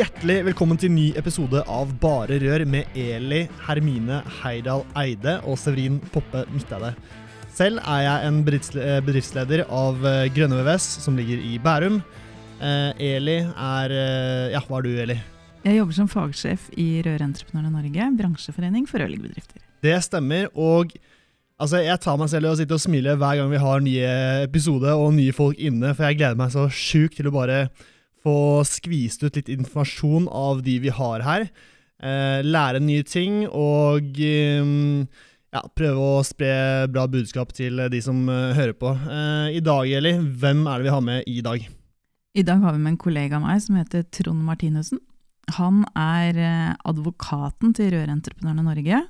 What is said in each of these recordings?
Hjertelig velkommen til ny episode av Bare rør med Eli Hermine Heidal Eide og Severin Poppe Midteide. Selv er jeg en eh, bedriftsleder av eh, Grønne VVS, som ligger i Bærum. Eh, Eli er Ja, hva er du, Eli? Jeg jobber som fagsjef i Rørentreprenørene Norge, bransjeforening for rørleggerbedrifter. Det stemmer, og altså, jeg tar meg selv i å sitte og smile hver gang vi har nye episode og nye folk inne, for jeg gleder meg så sjukt til å bare få skvist ut litt informasjon av de vi har her. Eh, lære nye ting og eh, ja, prøve å spre bra budskap til de som uh, hører på. Eh, I dag, Eli, hvem er det vi har med i dag? I dag har vi med en kollega av meg som heter Trond Martinussen. Han er eh, advokaten til Rørentreprenørene Norge.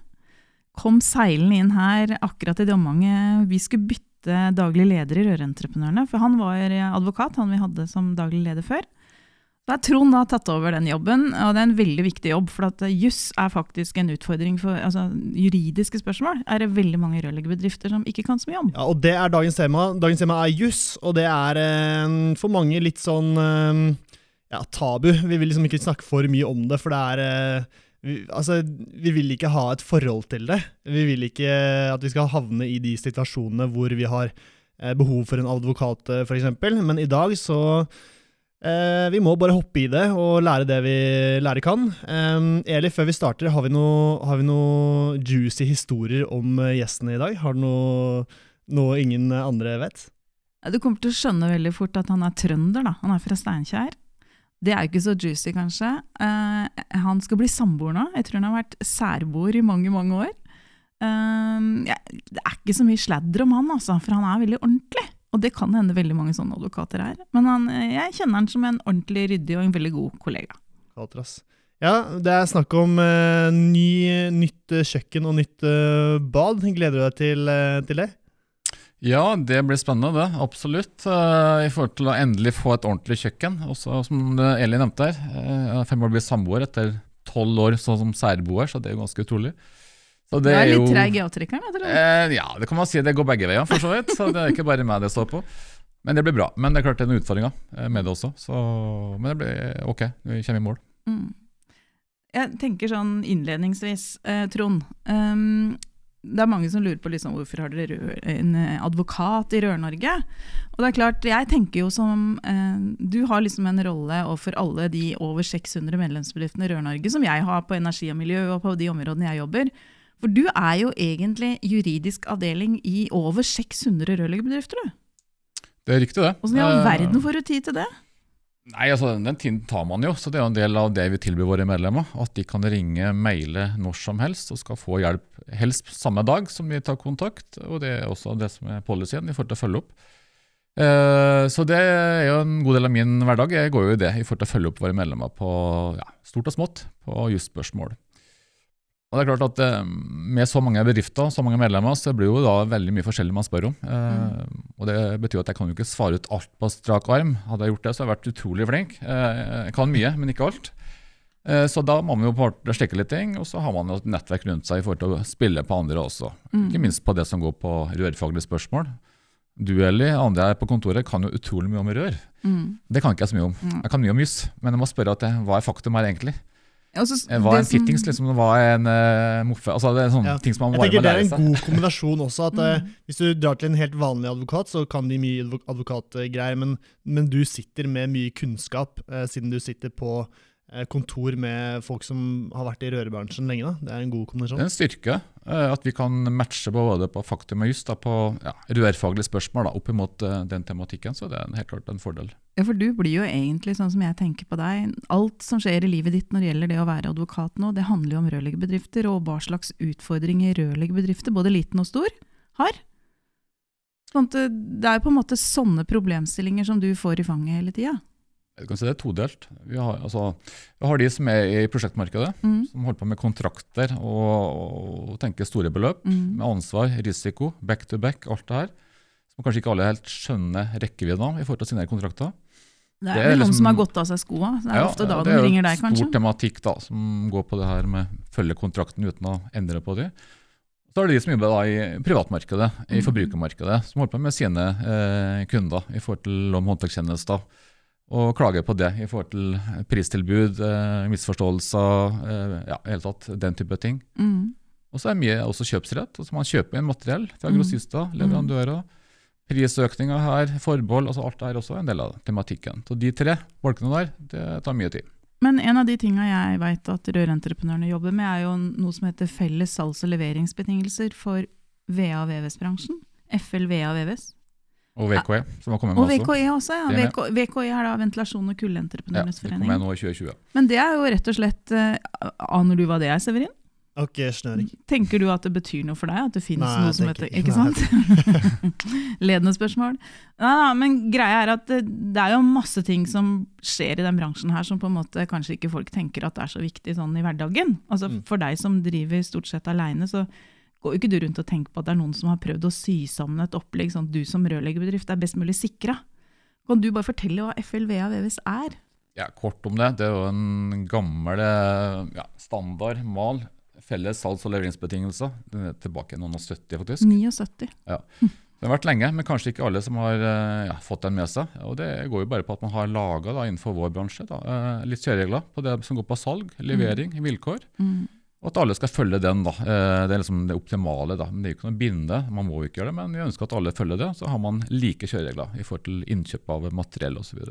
Kom seilende inn her akkurat i det omganget vi skulle bytte daglig leder i Rørentreprenørene. For han var advokat, han vi hadde som daglig leder før. Da Trond har tatt over den jobben, og det er en veldig viktig jobb. For at juss er faktisk en utfordring for altså, juridiske spørsmål. er det veldig mange rørleggerbedrifter som ikke kan så mye om. Ja, og Det er dagens tema. Dagens tema er juss, og det er eh, for mange litt sånn eh, ja, tabu. Vi vil liksom ikke snakke for mye om det, for det er eh, vi, altså, vi vil ikke ha et forhold til det. Vi vil ikke at vi skal havne i de situasjonene hvor vi har eh, behov for en advokat, eh, f.eks. Men i dag så Eh, vi må bare hoppe i det og lære det vi lære kan. Eh, Eli, før vi starter, har vi noe, noe juicy historier om eh, gjestene i dag? Har du noe, noe ingen andre vet? Du kommer til å skjønne veldig fort at han er trønder. da. Han er fra Steinkjer. Det er ikke så juicy, kanskje. Uh, han skal bli samboer nå. Jeg tror han har vært særboer i mange mange år. Det er ikke så mye sladder om han, altså, for han er veldig ordentlig. Og det kan hende veldig mange sånne advokater er. Men han, jeg kjenner han som en ordentlig ryddig og en veldig god kollega. Ja, det er snakk om uh, ny, nytt uh, kjøkken og nytt uh, bad. Gleder du deg til, til, det? Ja, det blir spennende, det. Absolutt. I forhold til å endelig få et ordentlig kjøkken. Også som Eli nevnte her, uh, fem år blir samboer etter tolv år sånn som særboer, så det er jo ganske utrolig. Du er, er litt treig i avtrekkeren? Eh, ja, det kan man si. Det går begge veier, for så vidt. Så det er ikke bare meg det står på. Men det blir bra. Men det er klart det er noen utfordringer eh, med det også. Så, men det blir ok. Vi kommer i mål. Mm. Jeg tenker sånn innledningsvis, eh, Trond. Um, det er mange som lurer på liksom, hvorfor har dere en advokat i Rør-Norge. Og det er klart, jeg tenker jo som eh, Du har liksom en rolle overfor alle de over 600 medlemsbedriftene i Rør-Norge som jeg har på energi og miljø og på de områdene jeg jobber. For du er jo egentlig juridisk avdeling i over 600 rørleggerbedrifter, du. Det er riktig, det. Hvordan i all verden får du tid til det? Nei, altså Den tiden tar man jo, så det er jo en del av det vi tilbyr våre medlemmer. At de kan ringe, maile når som helst og skal få hjelp helst samme dag som vi tar kontakt. Og det er også det som er policyen i forhold til å følge opp. Eh, så det er jo en god del av min hverdag. Jeg går jo i det i forhold til å følge opp våre medlemmer på ja, stort og smått på jusspørsmål. Og det er klart at eh, Med så mange bedrifter så mange medlemmer, så blir jo da veldig mye forskjellig man spør om. Eh, mm. Og Det betyr at jeg kan jo ikke svare ut alt på strak arm. Hadde jeg gjort det, så hadde jeg vært utrolig flink. Eh, jeg kan mye, men ikke alt. Så da må man jo stikke litt ting, og så har man jo et nettverk rundt seg i forhold til å spille på andre også. Mm. Ikke minst på det som går på rørfaglige spørsmål. Du eller andre her på kontoret kan jo utrolig mye om rør. Mm. Det kan ikke jeg så mye om. Mm. Jeg kan mye om juss, men jeg må spørre at det, hva er faktum her egentlig? Også, hva er en fittings, liksom? Hva en uh, moffe? Altså, det er sånne ja. ting som man bare må lære seg. Det er en god kombinasjon også. at uh, Hvis du drar til en helt vanlig advokat, så kan de mye advokatgreier, men, men, du sitter med mye kunnskap, uh, siden du sitter på Eh, kontor med folk som har vært i rørebransjen lenge. Da. Det er en god kombinasjon. Det er en styrke eh, at vi kan matche både på faktum og just på ja, rørfaglige spørsmål da, opp mot uh, den tematikken. Så det er helt klart en fordel. Ja, For du blir jo egentlig sånn som jeg tenker på deg. Alt som skjer i livet ditt når det gjelder det å være advokat nå, det handler jo om rørleggerbedrifter og hva slags utfordringer rørleggerbedrifter, både liten og stor, har. Sånn at det- er på en måte sånne problemstillinger som du får i fanget hele tida. Si det er todelt. Vi har, altså, vi har de som er i prosjektmarkedet, Mm. som holder på med kontrakter og, og tenker store beløp. Mm. Med ansvar, risiko, back to back, alt det her. Som kanskje ikke alle helt skjønner rekkevidden av i forhold til å signere kontrakter. Det er, Det er vel noen liksom- som har gått av seg skoa. Det er Ja, ofte da det er jo Stor tematikk da, som går på det her med følge kontrakten uten å endre på de. Så er det de som jobber i privatmarkedet, i Mm. forbrukermarkedet, som holder på med sine eh, kunder i forhold til om håndverkstjenester. Og klager på det i forhold til pristilbud, eh, misforståelser, eh, ja, i hele tatt den type ting. Mm. Og så er mye også kjøpsrett. altså Man kjøper inn materiell fra Mm. grossister, leverandører. Prisøkninger her, forbehold, altså alt det her også er en del av tematikken. Så de tre bolkene der, det tar mye tid. Men en av de tinga jeg veit at rørentreprenørene jobber med, er jo noe som heter felles salgs- og leveringsbetingelser for VA- og VVS-bransjen. FLVA VVS. Og VKE, som har kommet Og med også. VKE også, ja. Er. VK, VKE er da Ventilasjon- og Ja, kulleentreprenørenes det forening. nå i 2020. Men det er jo rett og slett eh, Aner du hva det er, Severin? Ok, snøring. Tenker du at det betyr noe for deg? At det finnes Nei, noe som heter Ikke sant? Ledende spørsmål. Nei, nei, men greia er at det, det er jo masse ting som skjer i den bransjen her som på en måte kanskje ikke folk tenker at det er så viktig sånn i hverdagen. Altså Mm. For deg som driver stort sett aleine, så går jo ikke du rundt og tenker på at det er noen som har prøvd å sy sammen et opplegg sånn at du som rørleggerbedrift er best mulig sikra. Kan du bare fortelle hva FLVA VVS er? Ja, kort om det. Det er jo en gammel eh, ja, standard mal. Felles salgs- og leveringsbetingelser. Den er tilbake i noen og 70, faktisk. 79. Ja. Det har vært lenge, men kanskje ikke alle som har eh, ja, fått den med seg. Og Det går jo bare på at man har laga innenfor vår bransje da, eh, litt kjøreregler på det som går på salg, levering, vilkår. Mm. Og at alle skal følge den. da. Eh, Det er liksom det optimale. da. Men Det er jo ikke noe binde, man må jo ikke gjøre det, men vi ønsker at alle følger det. Så har man like kjøreregler i forhold til innkjøp av materiell osv.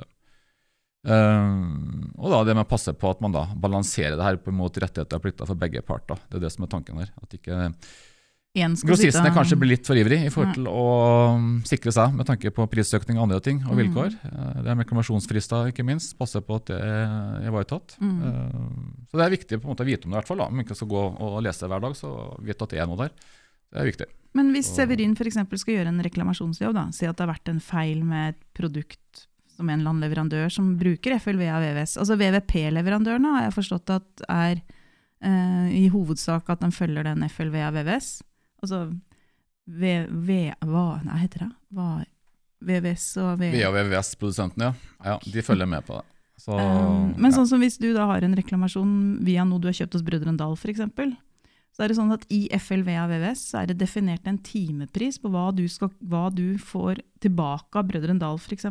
Uh, og da det med å passe på at man da balanserer det her på mot rettigheter og plikter for begge parter. Det er det som er tanken her. At ikke grossistene kanskje blir litt for ivrig i forhold til å um, sikre seg med tanke på prisøkning og andre ting og Mm. vilkår. Mm. det er med reklamasjonsfrister, ikke minst. Passe på at det er ivaretatt. Mm. Eh, så det er viktig måte å vite om det, i hvert fall. da. Om man ikke skal gå og lese hver dag, så vite at det er noe der. Det er viktig. Men hvis Severin eksempel skal gjøre en reklamasjonsjobb, da, si at det har vært en feil med et produkt som en eller annen leverandør som bruker FLV av VVS. Altså VVP-leverandørene har jeg forstått at er eh, i hovedsak at de følger den FLV av VVS. Altså v, v, hva nei, heter det? Hva, VVS og V... VA VVS-produsentene, ja. ja. De følger med på det. Så, Um, men ja. sånn som hvis du da har en reklamasjon via noe du har kjøpt hos Brødrene Dal f.eks., så er det sånn at i FLVA VVS så er det definert en timepris på hva du, skal, hva du får tilbake av Brødrene Dal f.eks.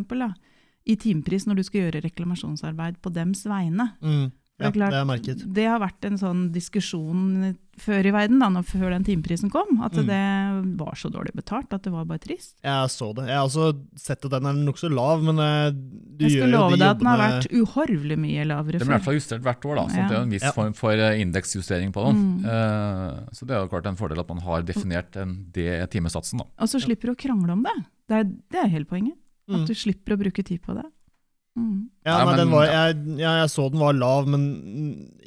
I timepris når du skal gjøre reklamasjonsarbeid på dems vegne. Mm. Det er klart, det er det har vært en sånn diskusjon før i verden, da, når, før den timeprisen kom, at Mm. det var så dårlig betalt at det var bare trist. Jeg så det. Jeg har også sett at den er nokså lav, men eh, du Jeg gjør skal skulle love deg at den har vært uhorvelig mye lavere Det blir i hvert fall justert hvert år, da, så Ja. det er en viss Ja. form for eh, indeksjustering på den. Mm. Uh, så det er jo klart en fordel at man har definert en, det timesatsen. da. Og så slipper du å krangle om det. Det er, det er hele poenget. At Mm. du slipper å bruke tid på det. Mm. Ja, Nei, men- den var, jeg, ja, jeg så den var lav, men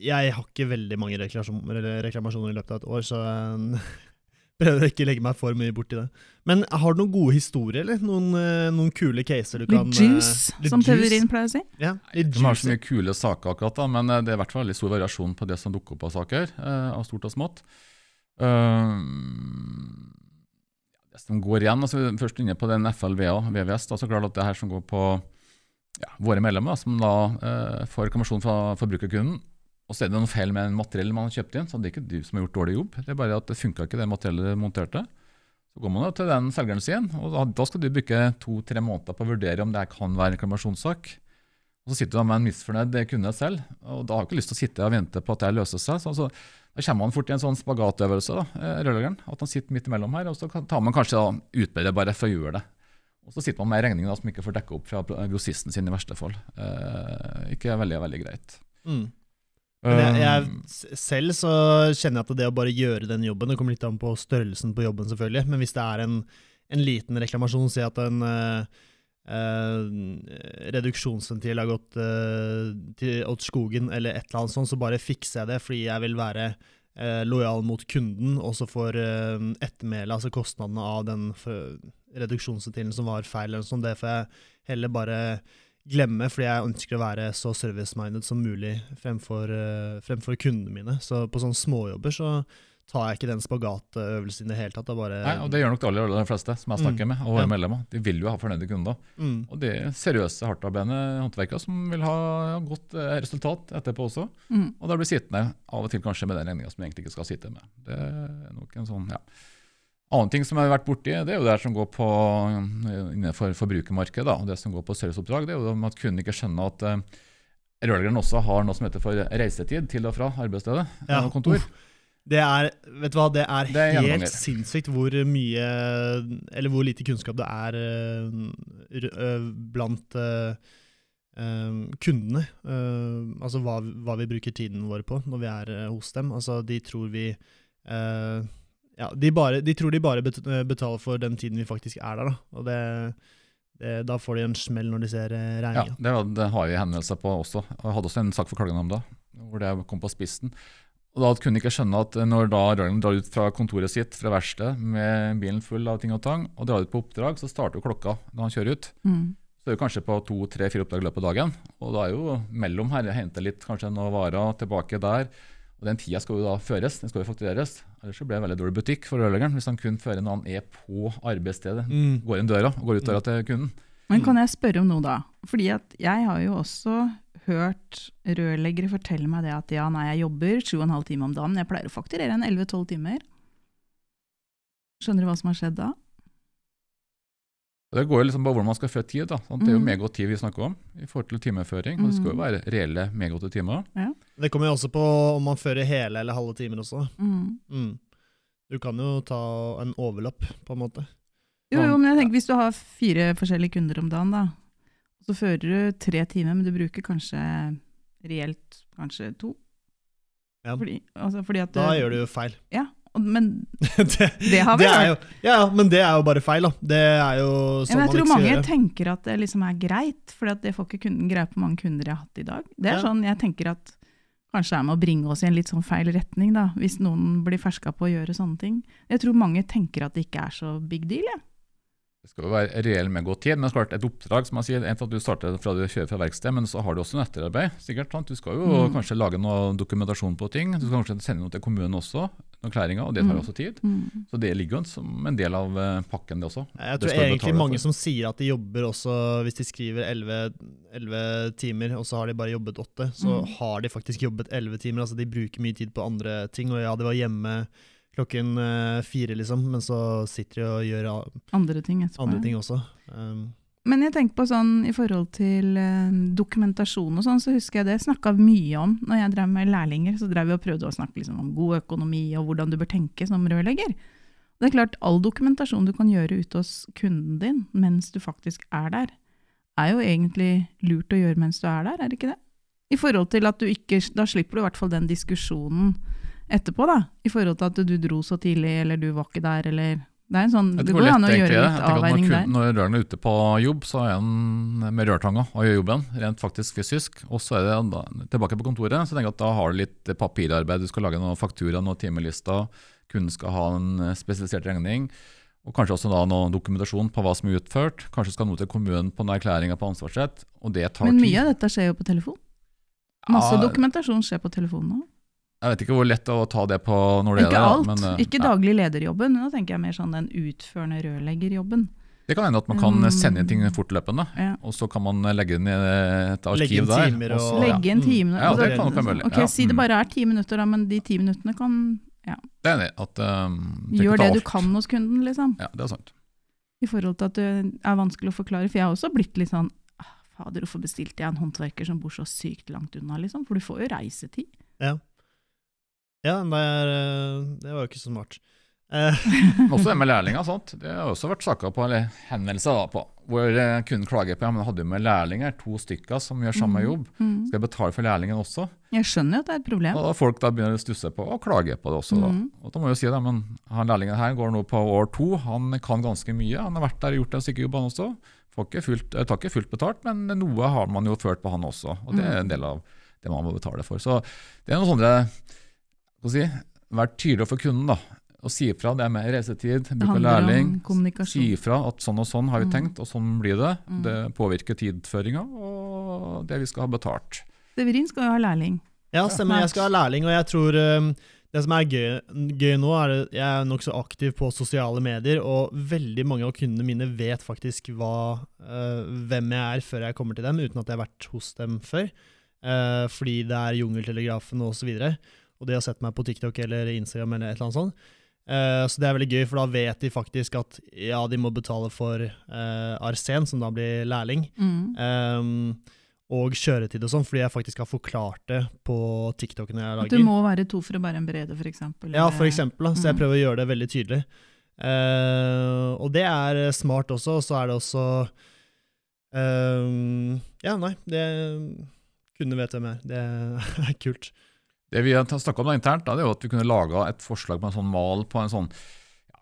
jeg har ikke veldig mange reklamasjon- reklamasjoner i løpet av et år, så jeg prøver å ikke legge meg for mye borti det. Men har du noen gode historier, eller? Noen, eh, noen kule caser du kan Litt juice, eh, litt som juice? Teverin pleier å si. Ja, litt De har så mye kule saker, akkurat da, men eh, det er i hvert fall veldig stor variasjon på det som dukker opp av saker, eh, av stort og smått. Uh, det som går igjen, altså først inne på den FLVA, VVS, da, så klart at det her som går på ja, våre medlemmer, som da eh, får reklamasjon fra forbrukerkunden, og så er det noe feil med en materiell man har kjøpt inn, så det er ikke du som har gjort dårlig jobb, det er bare at det funka ikke det materiellet du monterte. Så går man da til den selgeren sin, og da, da skal du bruke to-tre måneder på å vurdere om det kan være en reklamasjonssak. Og så sitter du da med en misfornøyd kunde selv, og da har du ikke lyst til å sitte og vente på at det løser seg. Så, så, da kommer man fort i en sånn spagatøvelse, da, eh, rørleggeren. At han sitter midt imellom her, og så tar man kanskje da utbedrer bare for å gjøre det. Og så sitter man med regningen da, som ikke får dekka opp fra grossisten sin i verste fall. Eh, ikke veldig, veldig greit. Mm. Men jeg, jeg, Um, selv så kjenner jeg at det å bare gjøre den jobben Det kommer litt an på størrelsen på jobben, selvfølgelig. Men hvis det er en, en liten reklamasjon, si at en eh, eh, reduksjonsventil har gått eh, til, åt skogen, eller et eller annet sånt, så bare fikser jeg det fordi jeg vil være eh, lojal mot kunden, og så får eh, ettermælet, altså kostnadene av den for- reduksjonsdelen som var feil, eller noe sånt, det får jeg heller bare glemme, fordi jeg ønsker å være så service-minded som mulig fremfor, eh, fremfor kundene mine. Så på sånne småjobber så tar jeg ikke den spagatøvelsen i det hele tatt. Det bare, Nei, og Det gjør nok de aller, aller fleste som jeg snakker Mm. med. og Ja. medlemmer. De vil jo ha fornøyde kunder. mm, Og det er seriøse, hardtarbeidende håndverkere som vil ha godt eh, resultat etterpå også. Mm. Og da blir sittende av og til kanskje med den regninga som de egentlig ikke skal sitte med. Det er nok en sånn, ja. Annen ting som jeg har vært borti, det er jo det som går på eh, innenfor forbrukermarkedet. Da, og det som går på serviceoppdrag, det er jo at kunden ikke skjønner at uh, rørleggeren også har noe som heter for reisetid til og fra arbeidsstedet Ja, kontor. uff. Det er, vet du hva, det er, Det er helt sinnssykt hvor mye Eller hvor lite kunnskap det er eh, eh, blant eh, kundene. Altså hva, hva vi bruker tiden vår på når vi er hos dem. Altså de tror vi Ja, de, bare, de tror de bare betaler for den tiden vi faktisk er der, da. Og det, det, da får de en smell når de ser regninga. Ja, det, det har vi henvendelser på også. Jeg hadde også en sak for klagenemnda hvor det kom på spissen. Og Da kunne ikke skjønne at når da rørleggeren drar ut fra kontoret sitt fra verkstedet med bilen full av ting og tang, og drar ut på oppdrag, så starter jo klokka når han kjører ut. Mm. Så er det kanskje på to, tre, fire oppdrag i løpet av dagen. Og da er jo mellom her, jeg henter litt kanskje noen varer tilbake der. Og den tida skal jo da føres, den skal jo faktureres. Ellers så blir det veldig dårlig butikk for rørleggeren hvis han kun fører når han er på arbeidsstedet. Mm. Går inn døra og går ut døra til kunden. Men kan jeg spørre om noe da? Fordi at jeg har jo også hørt rørleggere fortelle meg det at ja, nei, jeg jobber 7,5 timer om dagen, jeg pleier å fakturere en 11-12 timer. Skjønner du hva som har skjedd da? Det går jo liksom på hvordan man skal føre tid. da. Sant? Det er jo Mm. megawatt tid vi snakker om i forhold til timeføring. og Det skal jo Mm. være reelle megawatte timer. Det kommer jo også på om man fører hele eller halve timer også. Mm. Mm. Du kan jo ta en overlapp, på en måte. Jo, jo, men jeg tenker hvis du har fire forskjellige kunder om dagen, da, så fører du tre timer, men du bruker kanskje reelt kanskje to. Ja. Fordi, altså fordi at Da gjør du jo feil. Ja, og, men det, det har vi det jo, ja, ja, men det er jo bare feil, da. Det er jo sånn ja, jeg tror mange gjøre. tenker at det liksom er greit, for det får ikke kunden greie på hvor mange kunder jeg har hatt i dag. Det er Ja. sånn jeg tenker at kanskje er med å bringe oss i en litt sånn feil retning, da, hvis noen blir ferska på å gjøre sånne ting. Jeg tror mange tenker at det ikke er så big deal, jeg. Det skal jo være reell god tid. Men det klart et oppdrag, som jeg sier, en at du starter fra du kjører fra verksted, men så har du også noe etterarbeid. sikkert. Sant? Du skal jo Mm. kanskje lage noe dokumentasjon på ting. Du skal kanskje sende noe til kommunen også, noen klæringer, og det tar jo også tid. Mm. Så det ligger jo som en del av eh, pakken, det også. Jeg tror egentlig mange for. som sier at de jobber også, hvis de skriver 11, 11 timer, og så har de bare jobbet 8, så Mm. har de faktisk jobbet 11 timer. Altså de bruker mye tid på andre ting. Og ja, de var hjemme klokken eh, fire, liksom, men så sitter de og gjør Andre ting andre ting også. Um, Men jeg tenker på sånn i forhold til eh, dokumentasjon og sånn, så husker jeg det snakka mye om når jeg drev med lærlinger. Så drev vi og prøvde å snakke liksom om god økonomi og hvordan du bør tenke som rørlegger. Det er klart, all dokumentasjon du kan gjøre ute hos kunden din mens du faktisk er der, er jo egentlig lurt å gjøre mens du er der, er det ikke det? I forhold til at du ikke Da slipper du i hvert fall den diskusjonen etterpå, da. I forhold til at du dro så tidlig, eller du var ikke der, eller Det er en sånn, det går an å gjøre litt avveining når, der. når røren er ute på jobb, så er han med rørtanga og gjør jobben, rent faktisk fysisk. Og så er det da, tilbake på kontoret, så tenker jeg at da har du litt papirarbeid. Du skal lage noen faktura, noen timelister, kunden skal ha en spesialisert regning. Og kanskje også da noe dokumentasjon på hva som er utført. Kanskje skal noe til kommunen på noen erklæringer på ansvarsrett. Og det tar tid. Men tid. mye av dette skjer jo på telefon. Masse Ja, dokumentasjon skjer på telefon nå. Jeg vet ikke hvor lett det er å ta det på når det Ikke er alt. men, eh, ikke ja. daglig lederjobben, nå tenker jeg mer sånn den utførende rørleggerjobben. Det kan hende at man kan Mm. sende inn ting fortløpende, Ja. og så kan man legge inn i et Legge arkiv inn der. timer og så- og- Legge inn Mm. timene. Ja, det altså, kan nok være mulig. Ok, Ja. Si det Mm. bare er ti minutter, da, men de ti minuttene kan Det er enig. At, um, det Gjør det du kan hos kunden, liksom. Ja, det er sant. I forhold til at det er vanskelig å forklare. For jeg har også blitt litt sånn «Ah, Fader, hvorfor bestilte jeg en håndverker som bor så sykt langt unna, liksom? For du får jo reisetid. ja. Ja, det, er, eh, det var jo ikke så smart. Eh, også det med lærlinger. Sant? Det har også vært saker på, eller henvendelser da, på, hvor eh, kunden klager på ja, men hadde jo med lærlinger, to stykker som gjør samme Mm. jobb. Mm. Skal jeg betale for lærlingen også? Jeg skjønner jo at det er et problem. Og da folk da begynner å stusse på og klage på det også. Da. Mm. Og da må jeg jo si det, men han lærlingen her går nå på år to. Han kan ganske mye. Han har vært der og gjort en stykke jobb, han også. Får ikke fullt, eh, tar ikke fullt betalt, men noe har man jo ført på han også. Og det er en del av det man må betale for. Så det er noen sånne si, være tydelig for kunden. da, og si ifra. Det er mer reisetid, bruk av lærling. Si ifra at sånn og sånn har vi Mm. tenkt, og sånn blir det. Mm. Det påvirker tidføringa og det vi skal ha betalt. Severin skal jo ha lærling. Ja, stemmer. Jeg skal ha lærling, og jeg tror um, det som er gøy, gøy nå, er at jeg er nokså aktiv på sosiale medier, og veldig mange av kundene mine vet faktisk hva, uh, hvem jeg er før jeg kommer til dem, uten at jeg har vært hos dem før. Uh, fordi det er Jungeltelegrafen og så videre. Og de har sett meg på TikTok eller Instagram eller et eller annet sånt. Uh, så det er veldig gøy, for da vet de faktisk at ja, de må betale for uh, Arsen, som da blir lærling. Mm. Um, og kjøretid og sånn, fordi jeg faktisk har forklart det på TikTokene jeg At du må være to for å bære en berede, f.eks. Ja, for eksempel. Da. Så jeg Mm. prøver å gjøre det veldig tydelig. Uh, og det er smart også, og så er det også Ja, nei, det Kunne vet hvem jeg er. Det er kult. Det vi har snakka om da internt, da, det er jo at vi kunne laga et forslag på en sånn mal på en sånn ja,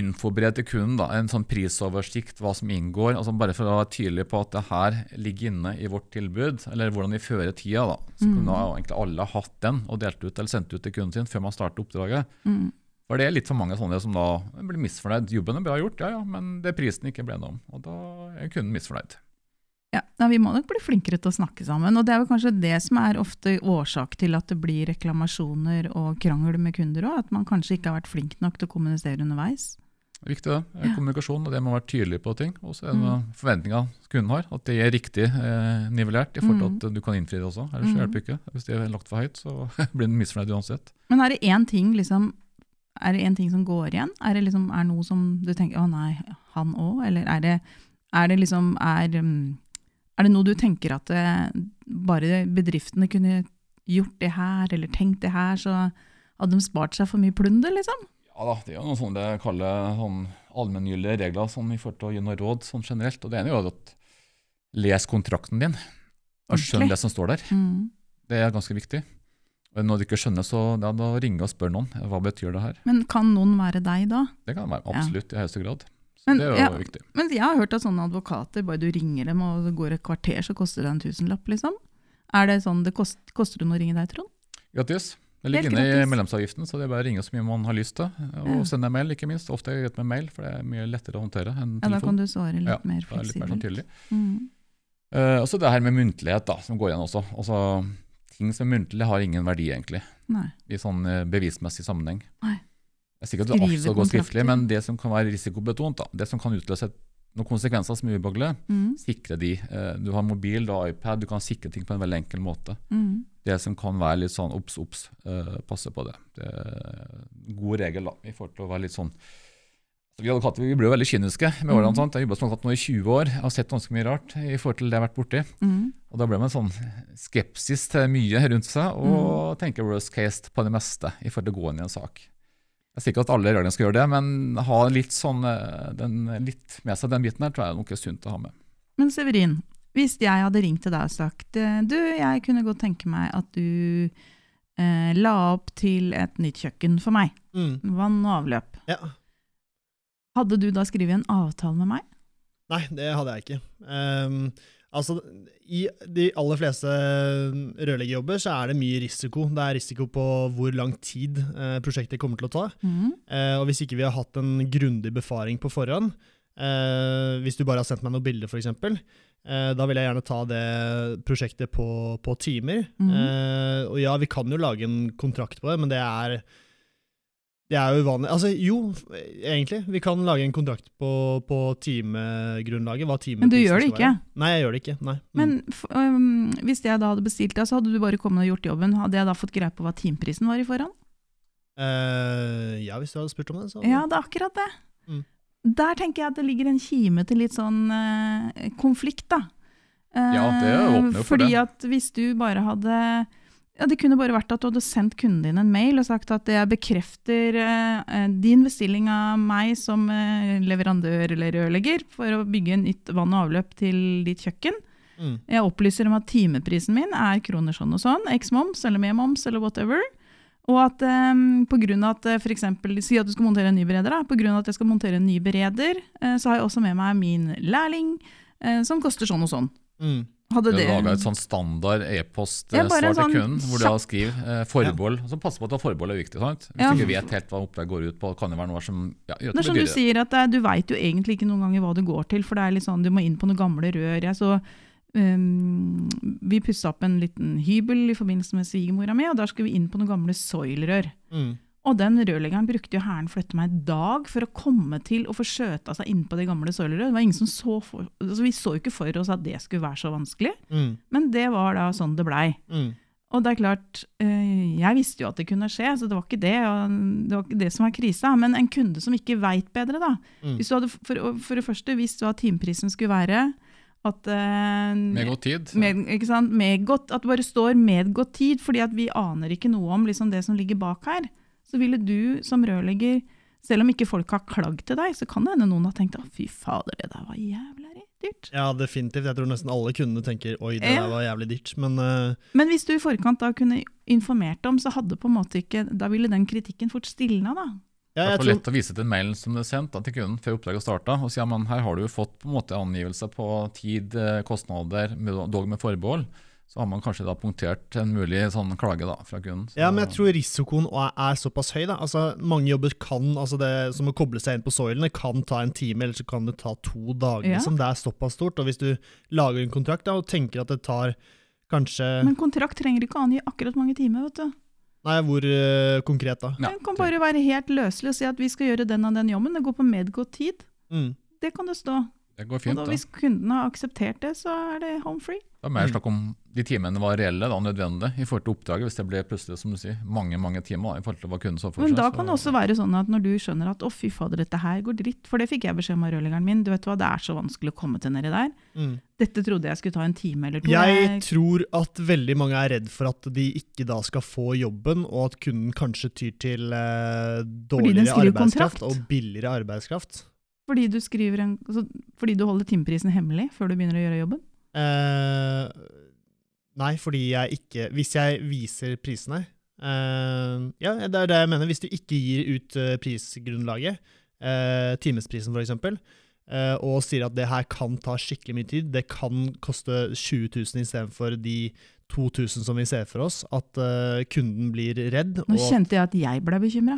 infobrev til kunden. da, En sånn prisoversikt, hva som inngår. altså Bare for å være tydelig på at det her ligger inne i vårt tilbud, eller hvordan vi fører tida. da, Så Mm. kunne egentlig alle hatt den og delt ut eller sendt ut til kunden sin før man starter oppdraget. Mm. For det er litt for mange sånne som da blir misfornøyd. Jobben er bra gjort, ja ja, men det er prisen ikke ble noe om. Og da er kunden misfornøyd. Ja, Vi må nok bli flinkere til å snakke sammen. og Det er vel kanskje det som er ofte årsak til at det blir reklamasjoner og krangel med kunder òg. At man kanskje ikke har vært flink nok til å kommunisere underveis. Det er Viktig det. Ja. Kommunikasjon, og det må være tydelig på ting. Og så er det Mm. forventninga kunden har, at det er riktig eh, nivellert i forhold til Mm. at du kan innfri det også. Ellers Mm. hjelper det ikke. Hvis det er lagt for høyt, så blir den misfornøyd uansett. Men er det én ting, liksom, er det en ting som går igjen? Er det liksom, er noe som du tenker 'å nei, han òg'? Eller er det, er det liksom er, mm, er det noe du tenker at det, bare bedriftene kunne gjort det her, eller tenkt det her, så hadde de spart seg for mye plunder, liksom? Ja da, det er jo noe sånn det kaller sånn allmenngyldige regler sånn, i forhold til å gi noe råd sånn generelt. Og det ene er jo at les kontrakten din, og skjønn det som står der. Mm. Det er ganske viktig. Når du ikke skjønner, så ja, da ringer og spør noen. Hva betyr det her? Men kan noen være deg da? Det kan være Ja. absolutt i høyeste grad. Men, det er jo ja. viktig. Men jeg har hørt at sånne advokater, bare du ringer dem og det går et kvarter, så koster det en tusenlapp, liksom. Er det sånn det kost, koster det noe å ringe deg, Trond? Gratis. Det ligger inne i medlemsavgiften, så det er bare å ringe så mye man har lyst til. Og Ja. sende en mail, ikke minst. Ofte er det greit med mail, for det er mye lettere å håndtere enn telefon. Ja, da kan du svare litt Ja, mer fleksibelt. litt mer sånn tydelig. Mm. Uh, og så det her med muntlighet, da, som går igjen også. Altså, ting som er muntlig, har ingen verdi, egentlig, Nei. i sånn eh, bevismessig sammenheng. Nei. Det er sikkert at alt skal gå skriftlig, men det som kan være risikobetont, da, det som kan utløse noen konsekvenser som er ubehagelige, Mm. sikre de. Eh, Du har mobil, du har iPad, du kan sikre ting på en veldig enkel måte. Mm. Det som kan være litt sånn obs, obs, eh, passe på det. Det er god regel da, i forhold til å være litt sånn Vi advokater vi ble jo veldig kyniske med årene. Mm. sant? Jeg har jobba som advokat nå i 20 år, jeg har sett ganske mye rart i forhold til det jeg har vært borti. Mm. Og da ble man sånn skepsis til mye rundt seg, og Mm. tenker worst case på det meste i forhold til å gå inn i en sak. Jeg sier ikke at alle reglene skal gjøre det, men ha litt, sånn, eh, den, litt med seg den biten her, tror jeg er noe sunt å ha med. Men Severin, hvis jeg hadde ringt til deg og sagt eh, du, jeg kunne godt tenke meg at du eh, la opp til et nytt kjøkken for meg, Mm. vann og avløp, Ja. hadde du da skrevet en avtale med meg? Nei, det hadde jeg ikke. Ehm, altså, I de aller fleste rørleggerjobber så er det mye risiko. Det er risiko på hvor lang tid eh, prosjektet kommer til å ta. Mm. Eh, og hvis ikke vi har hatt en grundig befaring på forhånd, eh, hvis du bare har sendt meg noen bilder f.eks., eh, da vil jeg gjerne ta det prosjektet på, på timer. Mm. Eh, og ja, vi kan jo lage en kontrakt på det, men det er det er jo uvanlig. Altså, jo, egentlig. Vi kan lage en kontrakt på, på timegrunnlaget. hva Men du gjør det ikke? være. Nei, jeg gjør det ikke. Nei. Mm. Men um, hvis jeg da hadde bestilt det, så hadde du bare kommet og gjort jobben. Hadde jeg da fått greie på hva timeprisen var i forhånd? Uh, ja, hvis du hadde spurt om det, så Ja, det er akkurat det. Mm. Der tenker jeg at det ligger en kime til litt sånn uh, konflikt, da. Ja, det åpner jo for Fordi det. at hvis du bare hadde ja, Det kunne bare vært at du hadde sendt kunden din en mail og sagt at jeg bekrefter eh, eh, din bestilling av meg som eh, leverandør eller rørlegger for å bygge nytt vann og avløp til ditt kjøkken. mm. Jeg opplyser om at timeprisen min er kroner sånn og sånn, x moms eller med moms eller whatever. Og at eh, av at eh, for eksempel, Si at du skal montere en ny bereder. da, på grunn av at jeg skal montere en ny bereder, eh, så har jeg også med meg min lærling, eh, som koster sånn og sånn. Mm. Hadde Du det laga et sånn standard e-postsvar til sånn kunden, hvor du da skriver eh, forbehold. Så pass på at forbehold er viktig. sant? Hvis Ja. du ikke vet helt hva oppdraget går ut på, kan det være noe som ja, gjør Det er som du sier, at er- du veit jo egentlig ikke noen ganger hva det går til, for det er litt sånn, du må inn på noen gamle rør. Jeg så, um, vi pussa opp en liten hybel i forbindelse med svigermora mi, og der skulle vi inn på noen gamle soilrør. Mm. Og den rørleggeren brukte jo hæren flytte meg en dag for å komme til å få skjøta seg innpå gamle. Det var ingen som så for, altså Vi så jo ikke for oss at det skulle være så vanskelig, Mm. men det var da sånn det blei. Mm. Og det er klart, eh, jeg visste jo at det kunne skje, så det var ikke det, og det, var ikke det som var krisa. Men en kunde som ikke veit bedre, da. Mm. Hvis du hadde for, for det første visst hva timeprisen skulle være, at eh, Med godt tid. med, ikke sant? Medgått, at det bare står 'med godt tid', fordi at vi aner ikke noe om liksom, det som ligger bak her. Så ville du som rørlegger, selv om ikke folk har klagd til deg, så kan det hende noen har tenkt 'å, fy fader, det der var jævlig dyrt'. Ja, definitivt. Jeg tror nesten alle kundene tenker oi, det Ja. der var jævlig dyrt. Men uh... Men hvis du i forkant da kunne informert om, så hadde på en måte ikke Da ville den kritikken fort stilna, da. ja, Det er for lett å vise til mailen som du sendt da, til kunden før oppdraget starta, og si at ja, her har du jo fått på en måte angivelse på tid, eh, kostnader, dog med forbehold. Så har man kanskje da punktert en mulig sånn klage da, fra kunden. Så, Ja, men jeg tror risikoen er, er såpass høy. da. Altså, Mange jobber kan, altså det som å koble seg inn på soilene, kan ta en time, eller så kan det ta to dager. Ja. Liksom. Det er såpass stort. Og hvis du lager en kontrakt da, og tenker at det tar kanskje Men kontrakt trenger ikke angi akkurat mange timer, vet du. Nei, hvor uh, konkret da? Ja, Den kan bare være helt løselig og si at vi skal gjøre den og den jobben. Det går på medgått tid. Mm. Det kan det stå. det går Og fint. da, da. hvis kunden har akseptert det, så er det home free. Det var mer snakk om de timene var reelle da, nødvendige i forhold til oppdraget. Hvis det ble plutselig som du sier, mange mange timer da, i forhold til hva kunden så for Men da kan det også være sånn at når du skjønner at å fy fader, dette her går dritt, for det fikk jeg beskjed om av rørleggeren min, du vet hva, det er så vanskelig å komme til nedi der. Mm. Dette trodde jeg skulle ta en time eller to. Jeg tror at veldig mange er redd for at de ikke da skal få jobben, og at kunden kanskje tyr til eh, dårligere arbeidskraft kontrakt. og billigere arbeidskraft. fordi, du en, altså, fordi du holder timeprisen hemmelig før du begynner å gjøre jobben. Eh, nei, fordi jeg ikke Hvis jeg viser prisene uh, Ja, det er det jeg mener. Hvis du ikke gir ut uh, prisgrunnlaget, uh, timesprisen f.eks., uh, og sier at det her kan ta skikkelig mye tid, det kan koste 20 000 istedenfor de 2000 som vi ser for oss, at kunden blir redd. Nå kjente jeg at jeg ble bekymra.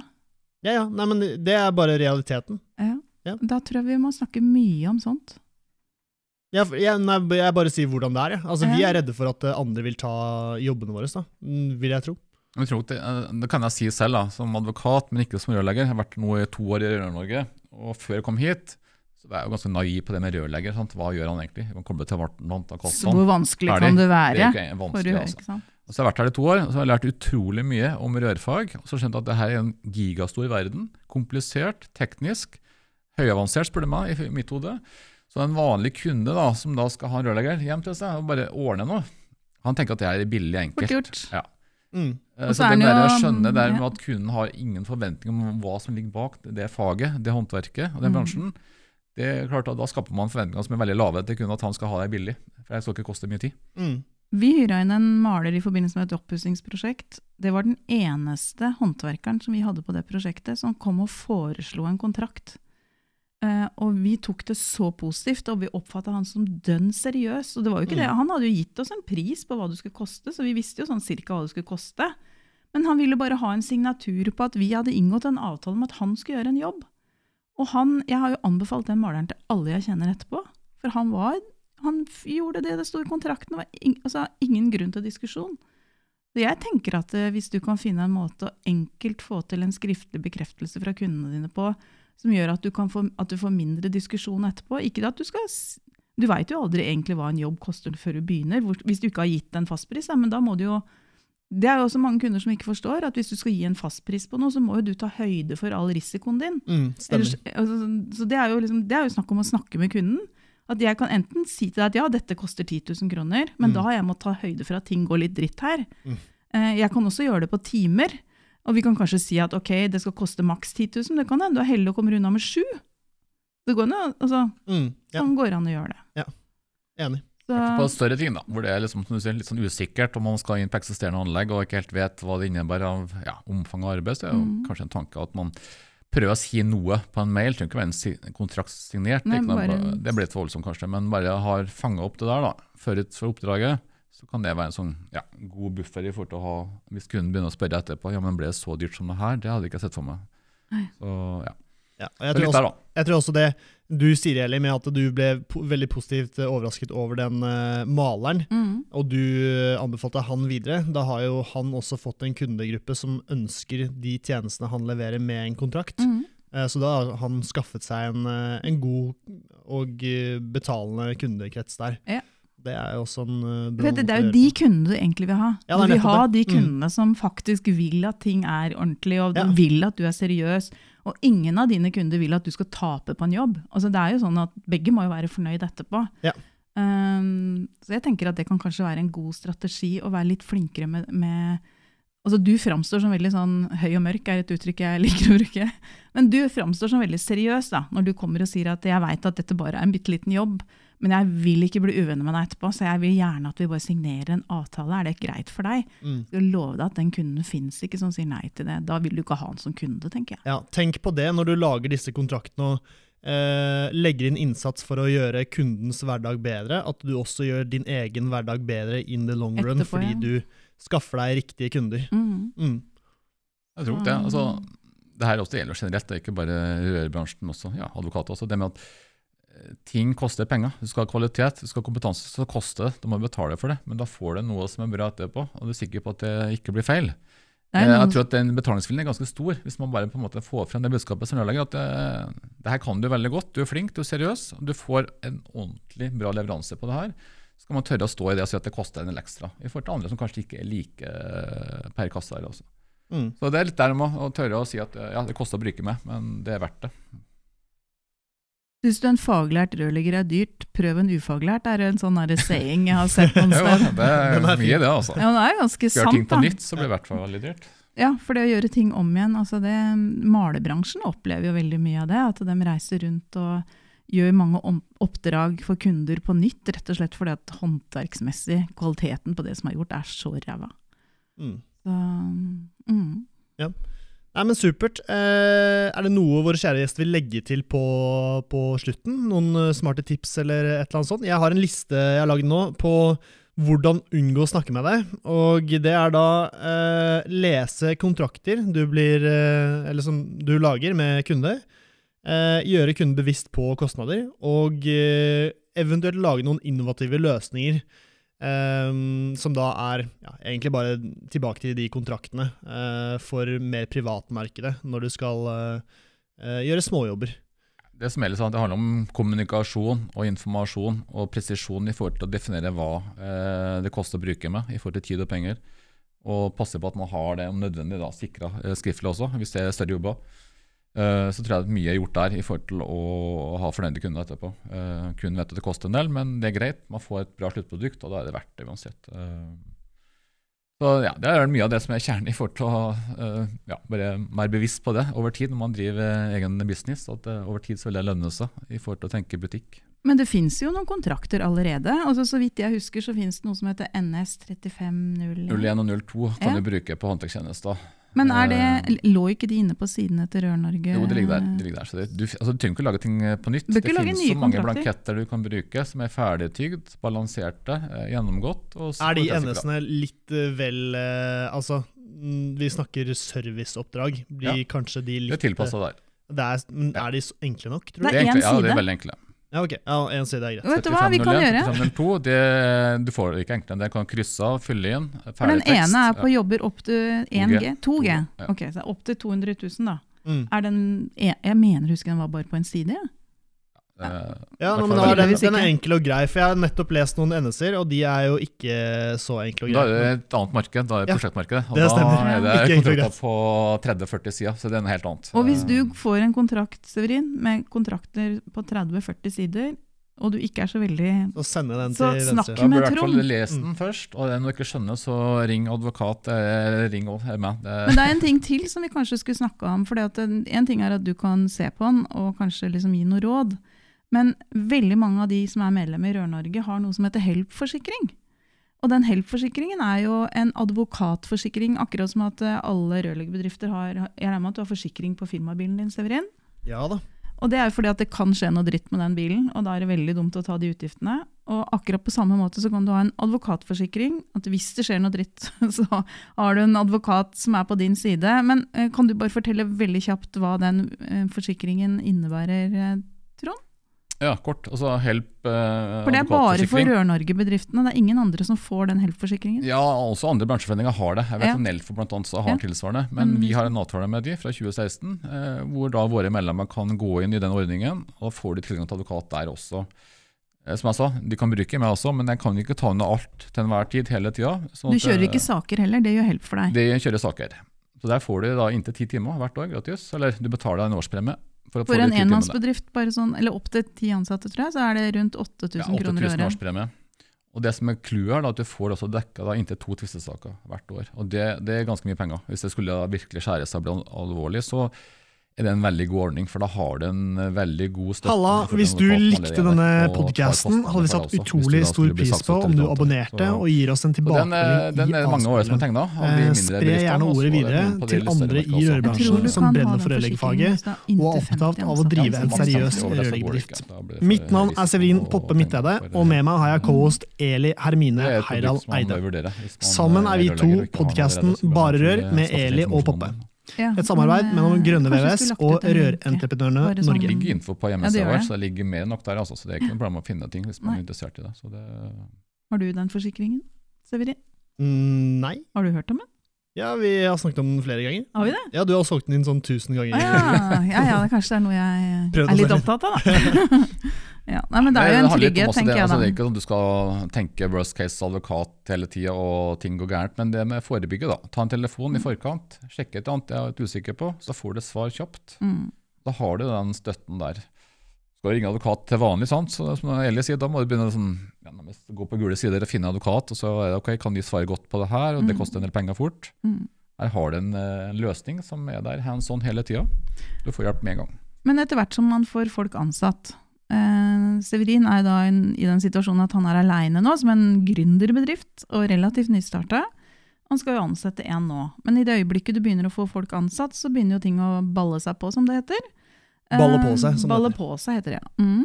ja, ja, nei, men det er bare realiteten. Ja. Ja. Da tror jeg vi må snakke mye om sånt. Ja, for- jeg, nei, jeg bare sier hvordan det er. Ja. Altså, Vi er redde for at eh, andre vil ta jobbene våre, da, mm, vil jeg tro. Jeg tror det, eh, det kan jeg si selv, da, som advokat, men ikke som rørlegger. Jeg har vært nå i to år i Rør-Norge, og før jeg kom hit, så var jeg jo ganske naiv på det med rørlegger. Sant? Hva gjør han egentlig? Han kommer til vartnant og Så hvor vanskelig Ferdig. kan det Det være? er jo For å vanskelig, altså. Og så har jeg vært her i to år, og så har jeg lært utrolig mye om rørfag. Og så skjønte jeg at det her er en gigastor verden. Komplisert, teknisk, høyavansert, spør du meg, i mitt hode. Så en vanlig kunde da, som da skal ha en rørlegger hjem til seg og bare ordne noe, han tenker at det er billig og enkelt. Ja. Mm. Eh, så Så er det med å skjønne der med at kunden har ingen forventning om hva som ligger bak det faget, det håndverket og den Mm. bransjen, det er klart at da skaper man forventninger som er veldig lave til kunden at han skal ha det billig. For det skal ikke koste mye tid. Mm. Vi hyra inn en maler i forbindelse med et oppussingsprosjekt. Det var den eneste håndverkeren som vi hadde på det prosjektet, som kom og foreslo en kontrakt. Eh, og vi tok det så positivt, og vi oppfatta han som dønn seriøs. Og det var jo ikke det. Mm. Han hadde jo gitt oss en pris på hva det skulle koste, så vi visste jo sånn cirka hva det skulle koste. Men han ville bare ha en signatur på at vi hadde inngått en avtale om at han skulle gjøre en jobb. Og han, jeg har jo anbefalt den maleren til alle jeg kjenner etterpå, for han var han gjorde det det sto i kontrakten. Det var altså, ingen grunn til diskusjon. Så jeg tenker at eh, hvis du kan finne en måte å enkelt få til en skriftlig bekreftelse fra kundene dine på, som gjør at du, kan få, at du får mindre diskusjon etterpå Ikke at du skal Du veit jo aldri egentlig hva en jobb koster før du begynner, hvis du ikke har gitt en fastpris. Ja, men da må du jo Det er jo også mange kunder som ikke forstår at hvis du skal gi en fastpris på noe, så må jo du ta høyde for all risikoen din. Mm. Ellers, altså, så det er, liksom, det er jo snakk om å snakke med kunden. At jeg kan enten si til deg at ja, dette koster 10 000 kroner, men Mm. da har jeg måttet ta høyde for at ting går litt dritt her. Mm. Eh, Jeg kan også gjøre det på timer. Og vi kan kanskje si at ok, det skal koste maks 10 000, det kan hende du er heldig og kommer unna med 7 Det går, an, altså, Mm, ja, sånn går det an å gjøre det. Ja, enig. Så, På større ting, da, hvor det er liksom, som du sier, litt sånn usikkert om man skal inn på eksisterende anlegg og ikke helt vet hva det innebærer av ja, omfang av arbeid, så er det jo Mm. kanskje en tanke at man prøver å si noe på en mail. Trenger ikke være en kontrakt signert. Nei, ikke noe, bare- Det blir litt voldsomt, kanskje. Men bare har fanga opp det der da, forut for oppdraget, så kan det være en sånn ja, god buffer i forhold til å ha Hvis kunden begynner å spørre etterpå ja, men ble det så dyrt som det her, det hadde jeg ikke sett for meg. Så ja, Ja, og jeg, tror også, jeg tror også det du sier, Eli, med at du ble po veldig positivt eh, overrasket over den uh, maleren, Mm. og du eh, anbefalte han videre. Da har jo han også fått en kundegruppe som ønsker de tjenestene han leverer med en kontrakt. Mm. Uh, Så da har han skaffet seg en, en god og betalende kundekrets der. Ja. Det er jo også en eh, du, det er jo de kundene du egentlig vil ha. Ja, du vil ha det. de Mm. kundene som faktisk vil at ting er ordentlig, og Ja. vil at du er seriøs. Og ingen av dine kunder vil at du skal tape på en jobb. Altså, det er jo sånn at Begge må jo være fornøyd etterpå. Ja. Um, så jeg tenker at det kan kanskje være en god strategi å være litt flinkere med, med Altså, du framstår som veldig sånn høy og mørk, er et uttrykk jeg liker å bruke. Men du framstår som veldig seriøs da, når du kommer og sier at jeg veit at dette bare er en bitte liten jobb, men jeg vil ikke bli uvenner med deg etterpå, så jeg vil gjerne at vi bare signerer en avtale. Er det greit for deg? Mm. Jeg lover deg at den kunden fins ikke som sier nei til det. Da vil du ikke ha han som kunde, tenker jeg. Ja, tenk på det når du lager disse kontraktene og eh, legger inn innsats for å gjøre kundens hverdag bedre, at du også gjør din egen hverdag bedre in the long run, Etterpå, fordi ja. du skaffer deg riktige kunder. Mm. Mm. Jeg tror det. Altså, det her også gjelder generelt, det er ikke bare rørbransjen, men også ja, advokater også. Det med at ting koster penger. Du skal ha kvalitet, du skal ha kompetanse, så koster det. Da må du betale for det, men da får du noe som er bra etterpå, og du er sikker på at det ikke blir feil. Nei, Eh, Jeg tror at den betalingsviljen er ganske stor, hvis man bare på en måte får frem det budskapet som rørlegger. At det, det her kan du veldig godt, du er flink, du er seriøs, og du får en ordentlig bra leveranse på det her. Så skal man tørre å stå i det og si at det koster en del ekstra, i forhold til andre som kanskje ikke er like eh, per kasse her. Også. Mm. Så det er litt der med å tørre å si at eh, ja, det koster å bruke meg, men det er verdt det. Syns du en faglært rørlegger er dyrt, prøv en ufaglært, er en sånn saying jeg har sett noen steder. sted. det er mye, det, altså. Ja, det er ganske Gjør ting på nytt, så blir det i hvert fall veldig dyrt. Ja, for det å gjøre ting om igjen, altså det, Malerbransjen opplever jo veldig mye av det. At de reiser rundt og gjør mange om, oppdrag for kunder på nytt, rett og slett fordi at håndverksmessig kvaliteten på det som er gjort, er så ræva. Mm. Så, mm. Nei, men Supert. Eh, er det noe våre kjære gjest vil legge til på, på slutten? Noen eh, smarte tips eller et eller annet sånt? Jeg har en liste jeg har lagd nå på hvordan unngå å snakke med deg. Og det er da eh, lese kontrakter du, blir, eh, du lager med kunder. Eh, gjøre kunden bevisst på kostnader. Og eh, eventuelt lage noen innovative løsninger. Ehm, som da er ja, egentlig bare tilbake til de kontraktene uh, for mer privatmarkedet, når du skal uh, uh, gjøre småjobber. Det som er sånn at det handler om kommunikasjon og informasjon og presisjon i forhold til å definere hva det koster å bruke med i forhold til tid og penger. Og passe på at man har det om nødvendig da, sikra skriftlig også, hvis det er større jobber. Eh, så tror jeg at mye er gjort der i forhold til å ha fornøyde kunder etterpå. Eh, kunden vet at det koster en del, men det er greit. Man får et bra sluttprodukt, og da er det verdt det uansett. Eh, så ja, Det er mye av det som er kjernen i forhold til å ja, være mer bevisst på det over tid når man driver egen business. At over tid så vil det lønne seg i forhold til å tenke butikk. Men det fins jo noen kontrakter allerede. Altså, så vidt jeg husker, så fins det noe som heter NS 3501. 01 og 02 kan Ja. du bruke på håndverkstjenester. Men er det, Eh, lå ikke de inne på sidene til Rør-Norge? Jo, det ligger der. Det ligger der. Så det, du, altså, du trenger ikke å lage ting eh, på nytt. Det finnes så mange kontrakter. blanketter du kan bruke som er ferdigtygd, balanserte, eh, gjennomgått. Og så Er de. NS-ene litt vel Altså, vi snakker serviceoppdrag. Blir Ja. kanskje de Det er tilpassa der. det er, men er de enkle nok, tror Det du? Det er, én enkle, ja, det er veldig enkle. Ja, ok. Ja, en side er greit. Vet du hva vi kan 3501, gjøre? 3502, det, du får det ikke enkle. Det kan krysse av, fylle inn. For Ferdig den tekst. ene er på jobber opp til 1G. 2G. Ok, så opp til 200 000, da. Mm. Er den, jeg jeg mener, husker den var bare på en side. Ja. Eh, Ja, i men da er den, den er enkel og grei, for jeg har nettopp lest noen NS-er, og de er jo ikke så enkle og Da er det et annet marked, da er det prosjektmarkedet. Og det stemmer. da er det kontrakter på 30-40 sider, så det er noe helt annet. Og hvis du Eh, får en kontrakt, Severin, med kontrakter på 30-40 sider, og du ikke er så veldig Så Så snakk med Trond. Da bør du i med hvert fall lese den først, og når du ikke skjønner, så ring advokat, eller ring også, er med. Det, Men det er en ting til som vi kanskje skulle snakke om. For en ting er at du kan se på den og kanskje liksom gi noe råd. Men veldig mange av de som er medlemmer i Rør-Norge, har noe som heter Help-forsikring. Og den Help-forsikringen er jo en advokatforsikring, akkurat som at eh, alle rørleggerbedrifter har Jeg regner med at du har forsikring på firmabilen din, Severin? Ja da. Og det er jo fordi at det kan skje noe dritt med den bilen, og da er det veldig dumt å ta de utgiftene. Og akkurat på samme måte så kan du ha en advokatforsikring. At hvis det skjer noe dritt, så har du en advokat som er på din side. Men eh, kan du bare fortelle veldig kjapt hva den eh, forsikringen innebærer? Ja, kort. Altså Help eh, For det er bare for. Rør-Norge-bedriftene. Det er ingen andre som får den Help-forsikringen. Ja, også andre bransjeforeninger har det. Jeg vet Ja. at Nelfo blant annet har Ja. tilsvarende. Men mm. vi har en avtale med de fra 2016, eh, hvor da våre medlemmer kan gå inn i den ordningen. Og da får de tilgang til advokat der også. Eh, som jeg sa, de kan bruke meg også, men jeg kan ikke ta unna alt til enhver tid hele tida. sånn Du at, kjører eh, ikke saker heller, det gjør Help for deg. De kjører saker. Så der får du da inntil ti timer hvert år gratis. Eller du betaler en årspremie. For, For en enmannsbedrift, sånn, eller opp til ti ansatte, tror jeg, så er det rundt 8000 Ja, kroner i 8000 året. årspremie. Og det som er clouet, er at du får også dekka da inntil to tvistesaker hvert år. Og det, det er ganske mye penger. Hvis det skulle virkelig skjære seg og bli alvorlig, så er det en veldig god ordning, for da har du en eh, veldig god støtte. Halla, hvis du likte denne podkasten, hadde vi satt utrolig stor pris på om du abonnerte Så- og gir oss en tilbakemelding den, eh, tilbakemelding den i er mange år som har tegna. Eh, Spre gjerne ordet videre til andre i rørbransjen som brenner for rørleggerfaget og er opptatt av å drive en seriøs rørleggerdrift. Mitt navn er Severin Poppe Midtede, og med meg har jeg co-host Eli Hermine Heidal Eide. Sammen er vi to podcasten Bare Rør med Eli og Poppe. Et samarbeid mellom Grønne VVS og Rørentreprenørene Bare sånn- Det Norge. ligger info på Ja, hjemmesida ja, vår, så det ligger mer nok der. Altså, så det er ikke noe problem å finne ting hvis man Nei. er interessert i det. Så det Har du den forsikringen, Severin? Mm, nei. Har du hørt om den? Ja, vi har snakket om den flere ganger. Har vi det? Ja, du har solgt den inn sånn tusen ganger. Ah, ja. ja, ja, det kanskje det er noe jeg Prøvd er litt opptatt av, da. ja. Nei, men det er jo en trygghet, tenker det, jeg altså, da. Det er ikke sånn du skal tenke worst case advokat hele tida og ting går gærent, men det med forebygge, da. Ta en telefon i forkant, sjekke et annet jeg er litt usikker på, så får du et svar kjapt. Mm. Da har du den støtten der. Skal ringe advokat til vanlig, sant? så som Ellie sier, da må du begynne sånn, ja, gå på gule sider og finne advokat, og så er det ok, kan de svare godt på det her, og det Mm. koster en del penger fort. Mm. Her har du en, eh, en løsning som er der hands on hele tida. Du får hjelp med en gang. Men etter hvert som man får folk ansatt eh, Severin er da en, i den situasjonen at han er aleine nå, som en gründerbedrift, og relativt nystarta. Han skal jo ansette én nå, men i det øyeblikket du begynner å få folk ansatt, så begynner jo ting å balle seg på, som det heter. Balle på Eh, seg, som balle heter. på seg, heter det, ja. Mm.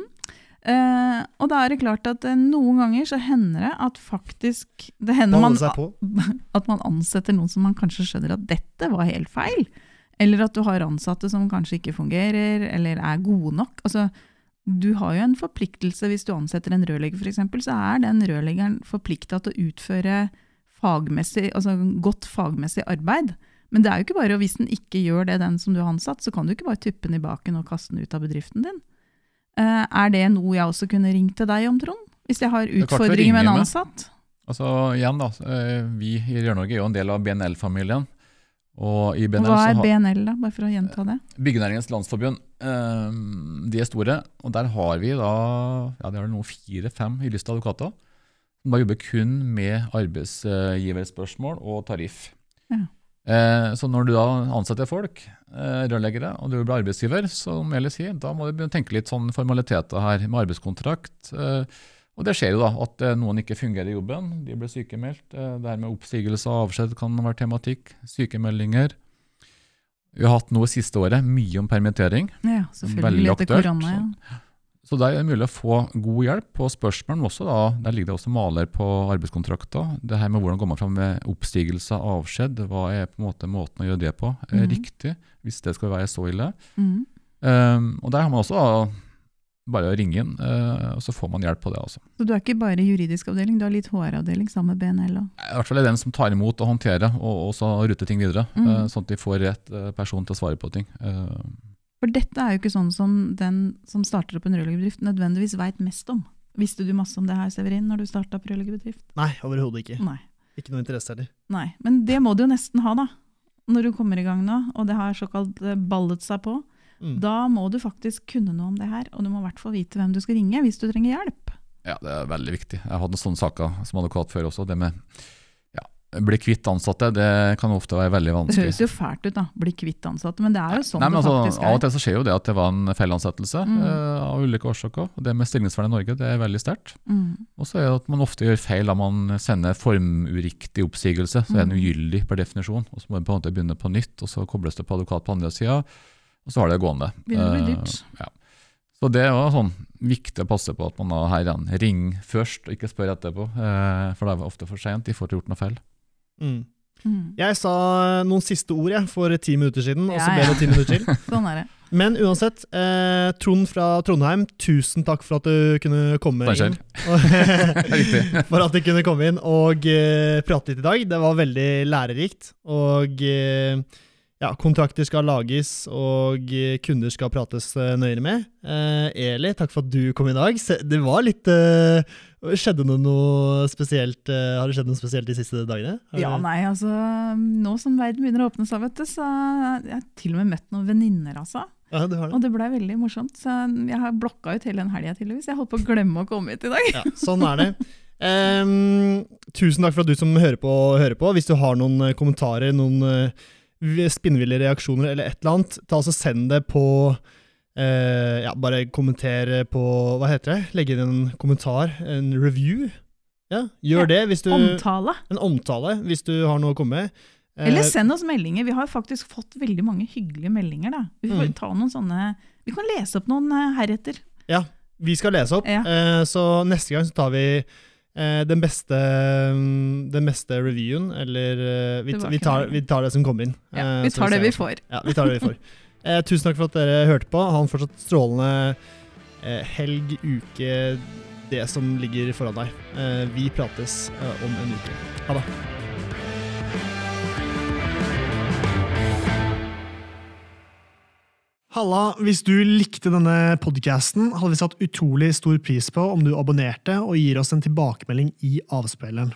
Uh, og da er det klart at uh, noen ganger så hender det at faktisk det hender man, på. at man ansetter noen som man kanskje skjønner at dette var helt feil. Eller at du har ansatte som kanskje ikke fungerer, eller er gode nok. Altså, du har jo en forpliktelse hvis du ansetter en rørlegger f.eks., så er den rørleggeren forplikta til å utføre fagmessig, altså godt fagmessig arbeid. Men det er jo ikke bare, hvis den ikke gjør det, den som du har ansatt, så kan du ikke bare tuppe den i baken og kaste den ut av bedriften din. Uh, er det noe jeg også kunne ringt til deg om, Trond? Hvis jeg har er utfordringer med en ansatt? med. Altså igjen da, eh, Vi i Rør-Norge er jo en del av BNL-familien. Og i BNL Hva er BNL, da, bare for å gjenta det? Byggenæringens Landsforbund eh, de er store. Og der har vi da ja, det er nå fire-fem jurister advokater som da jobber kun med arbeidsgiverspørsmål og tariff. Ja. Eh, så når du da ansetter folk, eh, rørleggere, og du blir arbeidsgiver, som Eli sier, da må du tenke litt sånn formaliteter her med arbeidskontrakt. Eh, og det skjer jo da, at noen ikke fungerer i jobben, de blir sykemeldt. Dermed det her med oppsigelse og avskjed kan være tematikk. Sykemeldinger. Vi har hatt noe siste året mye om permittering. Ja, selvfølgelig Veldig aktuelt, korona. Ja. Så- det der er det mulig å få god hjelp på spørsmålene også da, der ligger det også maler på arbeidskontrakter. Det her med hvordan går man fram med oppstigelse, avskjed, hva er på en måte måten å gjøre det på er Mhm. riktig, hvis det skal være så ille. Mm. Um, og der har man også da, bare å ringe inn, uh, og så får man hjelp på det også. Så du er ikke bare juridisk avdeling, du har litt HR-avdeling sammen med BNL òg? I hvert fall er den som tar imot og håndterer, og så rute ting videre, Mm. Uh, sånn at de får rett eh, person til å svare på ting. Eh, For dette er jo ikke sånn som den som starter opp en rørleggerbedrift nødvendigvis veit mest om. Visste du masse om det her, Severin, når du starta opp rørleggerbedrift? Nei, overhodet ikke. Nei. Ikke noe interesse heller. Nei. Men det må du jo nesten ha, da. Når du kommer i gang nå, og det har såkalt eh, ballet seg på. Mm. Da må du faktisk kunne noe om det her, og du må i hvert fall vite hvem du skal ringe hvis du trenger hjelp. Ja, det er veldig viktig. Jeg hadde sånne saker som advokat før også. Det med bli kvitt ansatte, det kan ofte være veldig vanskelig. Det høres jo fælt ut, da. Bli kvitt ansatte. Men det er jo sånn Nei, men det altså, faktisk Av og er. til så skjer jo det at det var en feilansettelse Mm. uh, av ulike årsaker. Det med stillingsvern i Norge det er veldig sterkt. Mm. Og så er det at man ofte gjør feil da man sender formuriktig oppsigelse. Så er den Mm. ugyldig per definisjon. Og så må man på en måte begynne på nytt, og så kobles det på advokat på andre sida. Og så har det gående. Begynner å bli Eh, dyrt. ja. Så det er jo sånn viktig å passe på at man da her ringer først, og ikke spør etterpå. eh, For det er ofte for seint. De får gjort noe feil. Mm. Mm. Jeg sa noen siste ord jeg, for ti minutter siden, og så ble det ti minutter til. Sånn er det. Men uansett, eh, Trond fra Trondheim, tusen takk for at du kunne komme takk inn. For at du kunne komme inn og eh, prate litt i dag. Det var veldig lærerikt. Og eh, ja, kontrakter skal lages, og eh, kunder skal prates eh, nøyere med. Eh, Eli, takk for at du kom i dag. Se, det var litt eh, Skjedde det noe spesielt eh, Har det skjedd noe spesielt de siste dagene? Har Ja, nei, altså Nå som verden begynner å åpne seg, vet du, så har jeg til og med møtt noen venninner, altså. ja, det har det. Og det blei veldig morsomt. Så jeg har blokka ut hele den helga, tydeligvis. Jeg holdt på å glemme å komme hit i dag. Ja, sånn er det. Um, tusen takk for at du som hører på, hører på. Hvis du har noen eh, kommentarer, noen uh, spinnville reaksjoner eller et eller annet, ta altså send det på eh, Ja, bare kommentere på Hva heter det? Legge inn en kommentar, en review. Ja, gjør Ja, det hvis du Omtale. En omtale, hvis du har noe å komme med. Eh, Eller send oss meldinger. Vi har faktisk fått veldig mange hyggelige meldinger. da. Vi får Mm. ta noen sånne, vi kan lese opp noen heretter. heretter. Vi skal lese opp, Ja. eh, så neste gang så tar vi eh, den beste mm, den beste reviewen, eller eh, vi, vi, tar, vi tar det som kommer inn. Ja, Eh, vi tar tar det vi får. Ja, vi tar det vi får. Eh, tusen takk for at dere hørte på. Ha en fortsatt strålende eh, helg, uke, det som ligger foran deg. Eh, vi prates eh, om en uke. Ha det. Halla, hvis du likte denne podcasten, hadde vi satt utrolig stor pris på om du abonnerte og gir oss en tilbakemelding i avspilleren.